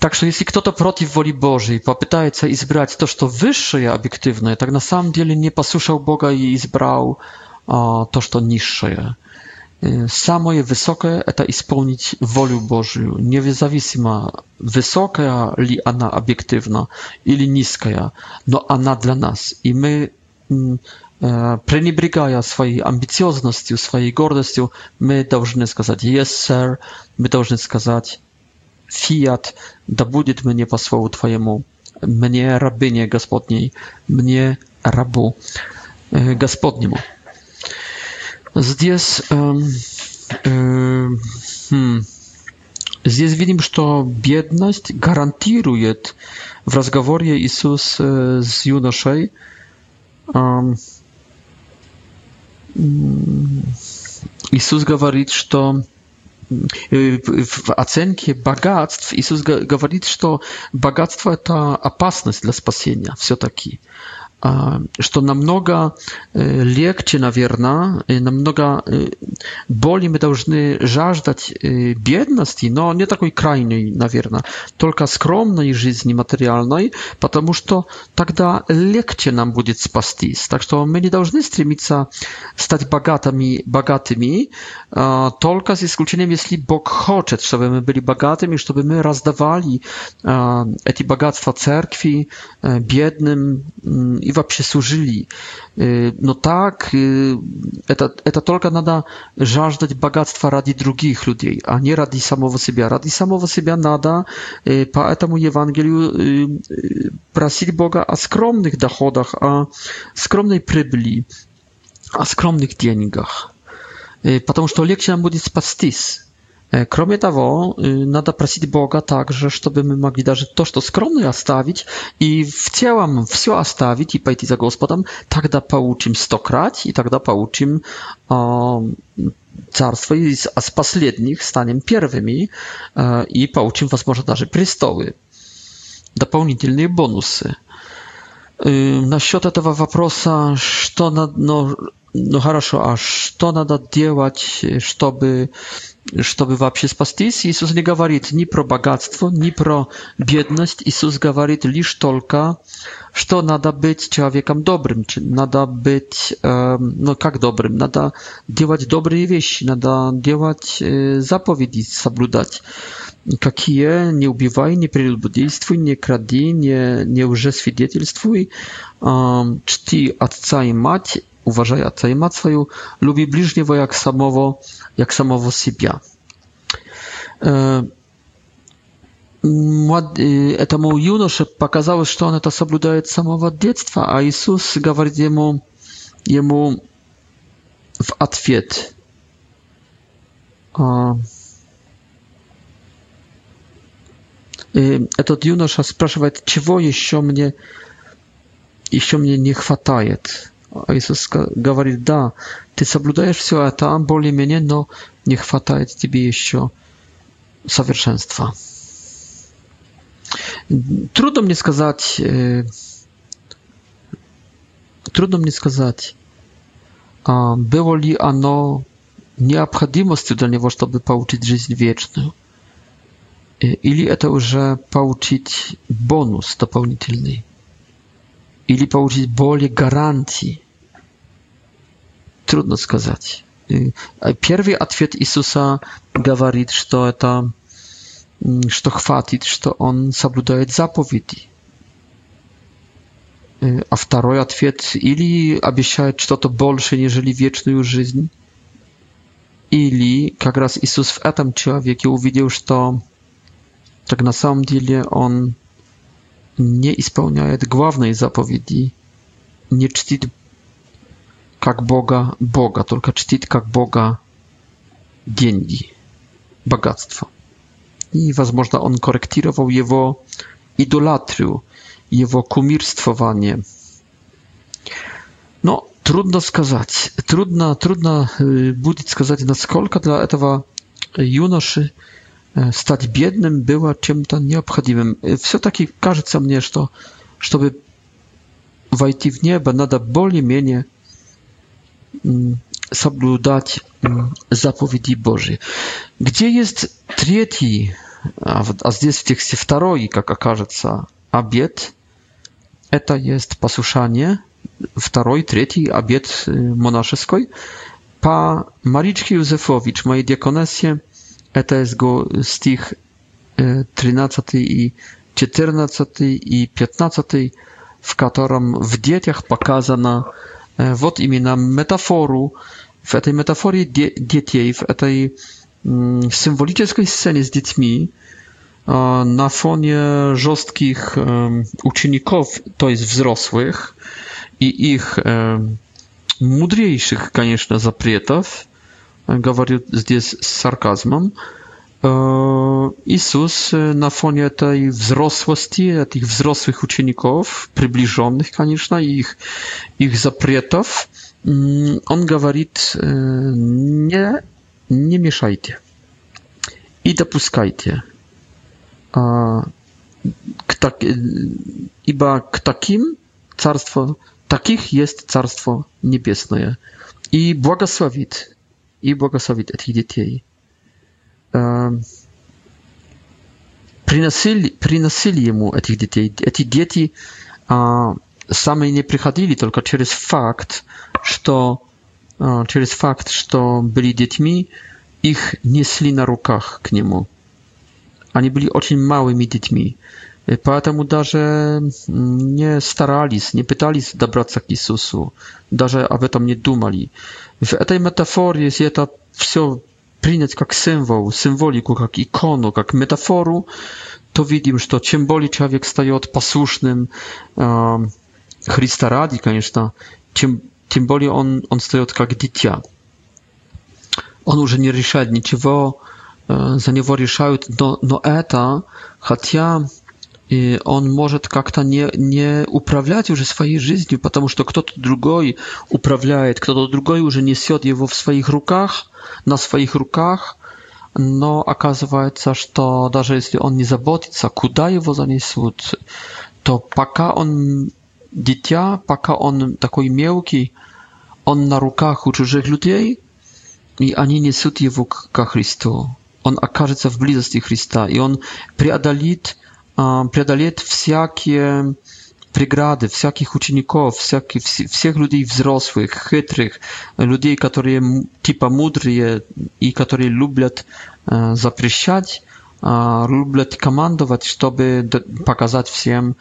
Так что если кто-то против воли Божьей попытается избрать то, что высшее объективное, так на самом деле не послушал Бога и избрал а, то, что низшее. Самое высокое – это исполнить волю Божью, независимо, высокая ли она объективно или низкая, но она для нас. И мы, пренебрегая своей амбициозностью, своей гордостью, мы должны сказать «Yes, sir», мы должны сказать Fiat, da budzie mnie po słowu Twojemu, mnie rabynie gospodniej, mnie rabu e, gospodniemu. Zdjęs, um, um, e, hmm. Здесь видим, что бедность гарантирует в разговоре Иисус с юношей Иисус говорит, w ocenie bogactw Jezus mówi, że bogactwo to opasność dla spasienia, wszystko takie что намного легче, наверное, намного более мы должны жаждать бедности, но не такой крайней, наверное, только скромной жизни материальной, потому что тогда легче нам будет спастись. Так что мы не должны стремиться стать богатыми, богатыми только с исключением, если Бог хочет, чтобы мы были богатыми, чтобы мы раздавали эти богатства церкви бедным и Iwa przysłużyli. No tak, эта, это только надо жаждать богатства ради других людей, а не ради самого себя. Ради самого себя надо по этому Евангелию просить Бога о скромных доходах, о скромной прибыли, о скромных деньгах. Потому что легче нам будет спастись. Кроме того, надо просить Бога также, чтобы мы могли даже то, что скромно оставить, и в целом все оставить и пойти за Господом, тогда получим стократ, и тогда получим э, царство, и с последних станем первыми, э, и получим, возможно, даже престолы, дополнительные бонусы. Э, насчет этого вопроса, что надо... Ну, ну хорошо, а что надо делать, чтобы чтобы вообще спастись, Иисус не говорит ни про богатство, ни про бедность. Иисус говорит лишь только, что надо быть человеком добрым, надо быть, э, ну как добрым, надо делать добрые вещи, надо делать э, заповеди, соблюдать. Какие? Не убивай, не прелюбодействуй, не кради, не, не уже свидетельствуй, э, чти отца и мать uważającej Macoju lubi bliźniego jak samowo, jak samowo siebie. Этому юноше показалось, что он это соблюдает с самого детства, а Иисус говорит ему, ему в ответ. Этот юноша спрашивает, чего еще мне, еще мне не хватает. Иисус говорит, да, ты соблюдаешь все это более-менее, но не хватает тебе еще совершенства. Трудно мне сказать, трудно мне сказать, было ли оно необходимостью для него, чтобы получить жизнь вечную, или это уже получить бонус дополнительный. Или получить более гарантий? Трудно сказать. Первый ответ Иисуса говорит, что это что хватит, что он соблюдает заповеди. А второй ответ или обещает что-то больше, нежели вечную жизнь, или как раз Иисус в этом человеке увидел, что так на самом деле он nie spełniaje głównej zapowiedzi, nie czci jak Boga Boga, tylko czci jak Boga pieniądze, bogactwo. I można on korektował jego idolatrię, jego kumirstwowanie. No, trudno skazać, trudno, trudno y, budzić skazać, na skolka dla etowa junoszy. E, stać biednym była czym-to nieobchodnym. E, Wszystko każe co mnie, że to, żeby wejść w niebo, bole bardziej mniej zabludać mm, mm, zapowiedzi Boże. Gdzie jest trzeci, a, a tutaj w tekście drugi, jak okaże się, abiet, to jest posłuszanie, drugi, trzeci abiet y, monaszewski, pa Mariczki Józefowicz, moje diakonesie, Это jest go stich 13 i 14 i 15, w którym w dzieciach pokazano вот именно метафору, в этой метафоре детей, в этой символической сцене с детьми на фоне жестких учеников, то есть взрослых, и их мудрейших, конечно, запретов, Говорю здесь с сарказмом. Иисус на фоне этой взрослости, этих взрослых учеников, приближенных, конечно, их, их запретов, он говорит, не, не мешайте и допускайте. К так, ибо к таким царство, таких есть царство небесное. И благословит и благословит этих детей. Приносили, приносили ему этих детей. Эти дети сами не приходили только через факт, что через факт, что были детьми, их несли на руках к нему. Они были очень малыми детьми. Поэтому даже не старались, не пытались добраться к Иисусу, даже об этом не думали. В этой метафоре, если это все принять как символ, символику, как икону, как метафору, to widzimy, że czym bardziej człowiek staje posłusznym e, Chrysta radi, конечно, тем, тем более он, он стает как дитя. Он уже не решает ничего, э, за него решают, но, но это, хотя он может как-то не, не управлять уже своей жизнью, потому что кто-то другой управляет, кто-то другой уже несет его в своих руках, на своих руках, но оказывается, что даже если он не заботится, куда его занесут, то пока он дитя, пока он такой мелкий, он на руках у чужих людей, и они несут его ко Христу. Он окажется в близости Христа, и он преодолит преодолеет всякие преграды, всяких учеников, всяких, всех людей взрослых, хитрых, людей, которые типа мудрые и которые любят запрещать, любят командовать, чтобы показать всем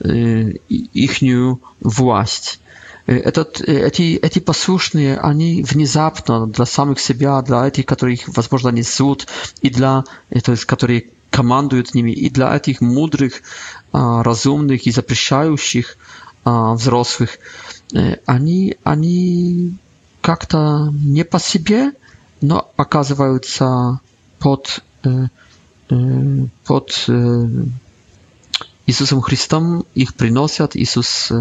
ихнюю власть. Этот, эти, эти послушные, они внезапно для самих себя, для этих, которых, возможно, несут, и для, то есть, которые командуют ними и для этих мудрых, разумных и запрещающих взрослых, они, они как-то не по себе, но оказываются под, под Иисусом Христом, их приносят, Иисус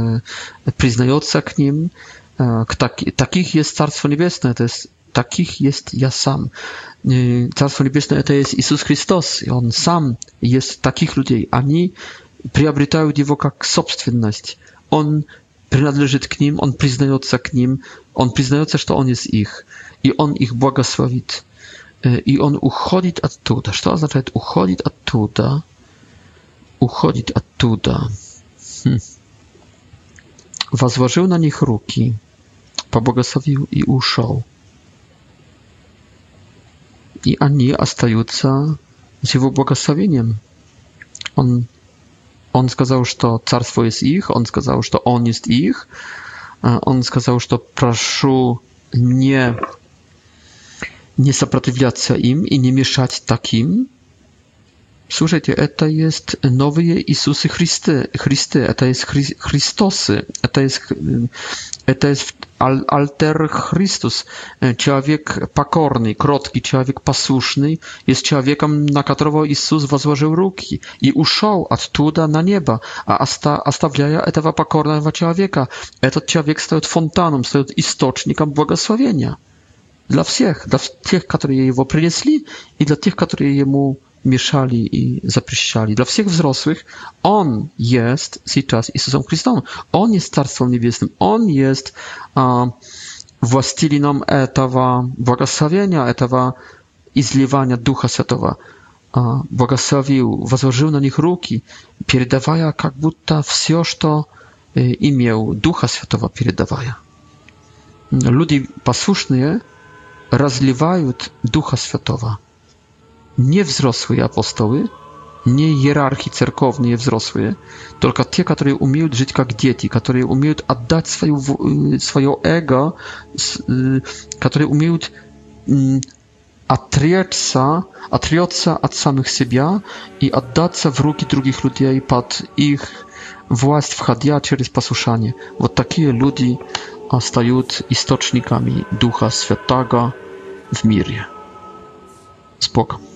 признается к ним, к так, таких есть Царство Небесное, то есть takich jest ja sam. Y, Carstwo Niebieskie to jest Jezus Chrystus On sam jest takich ludzi. Oni przyabrytają Jego jak sobstwenność. On przynależy k nim, On przyznaje się k nim, On przyznaje się, że On jest ich i On ich błogosławi. Y, I On uchodzi od tuda. Co oznacza uchodzi od tuda? Uchodzi od tuda. Hm. na nich ruki, pobłogosławił i uszedł и они остаются с его благословением. Он, он сказал, что царство есть их, он сказал, что он есть их, он сказал, что прошу не, не сопротивляться им и не мешать таким, Słuchajcie, eta jest nowy Jezus Chrysty, Chrysty, eta jest Christosy, eta jest, to jest y, alter Chrystus, człowiek pokorny, krotki, człowiek posłuszny, jest człowiekiem, na którego Jezus włożył ręki i uszał od tuda na nieba, a ostawiaja tego pokornego człowieka. Ten człowiek staje fontaną, staje istocznikiem błogosławienia. Dla wszystkich, dla tych, którzy jego przynieśli i dla tych, którzy jemu mu mieszali i zapryściali. Dla wszystkich wzrosłych On jest teraz Jezusem Chrystusem. On jest Carstwem Niebieskim. On jest a, właściliną tego błogosławienia, etawa izliwania Ducha Świętego. Błogosławił, wazorzył na nich ruki, pierdawaja, jak butta wszystko, co y, im miał Ducha Świętego, pierdawaja. Ludzie posłuszni rozliwają Ducha Świętego nie взрослые апостолы, не иерархи церковные взрослые, только те, которые умеют жить как дети, которые умеют отдать свою, свое эго, которые умеют отречься, отрется от самих себя и отдаться в руки других людей под их власть, входя через послушание. Вот такие люди стают источниками Духа Святаго в мире. С Богом!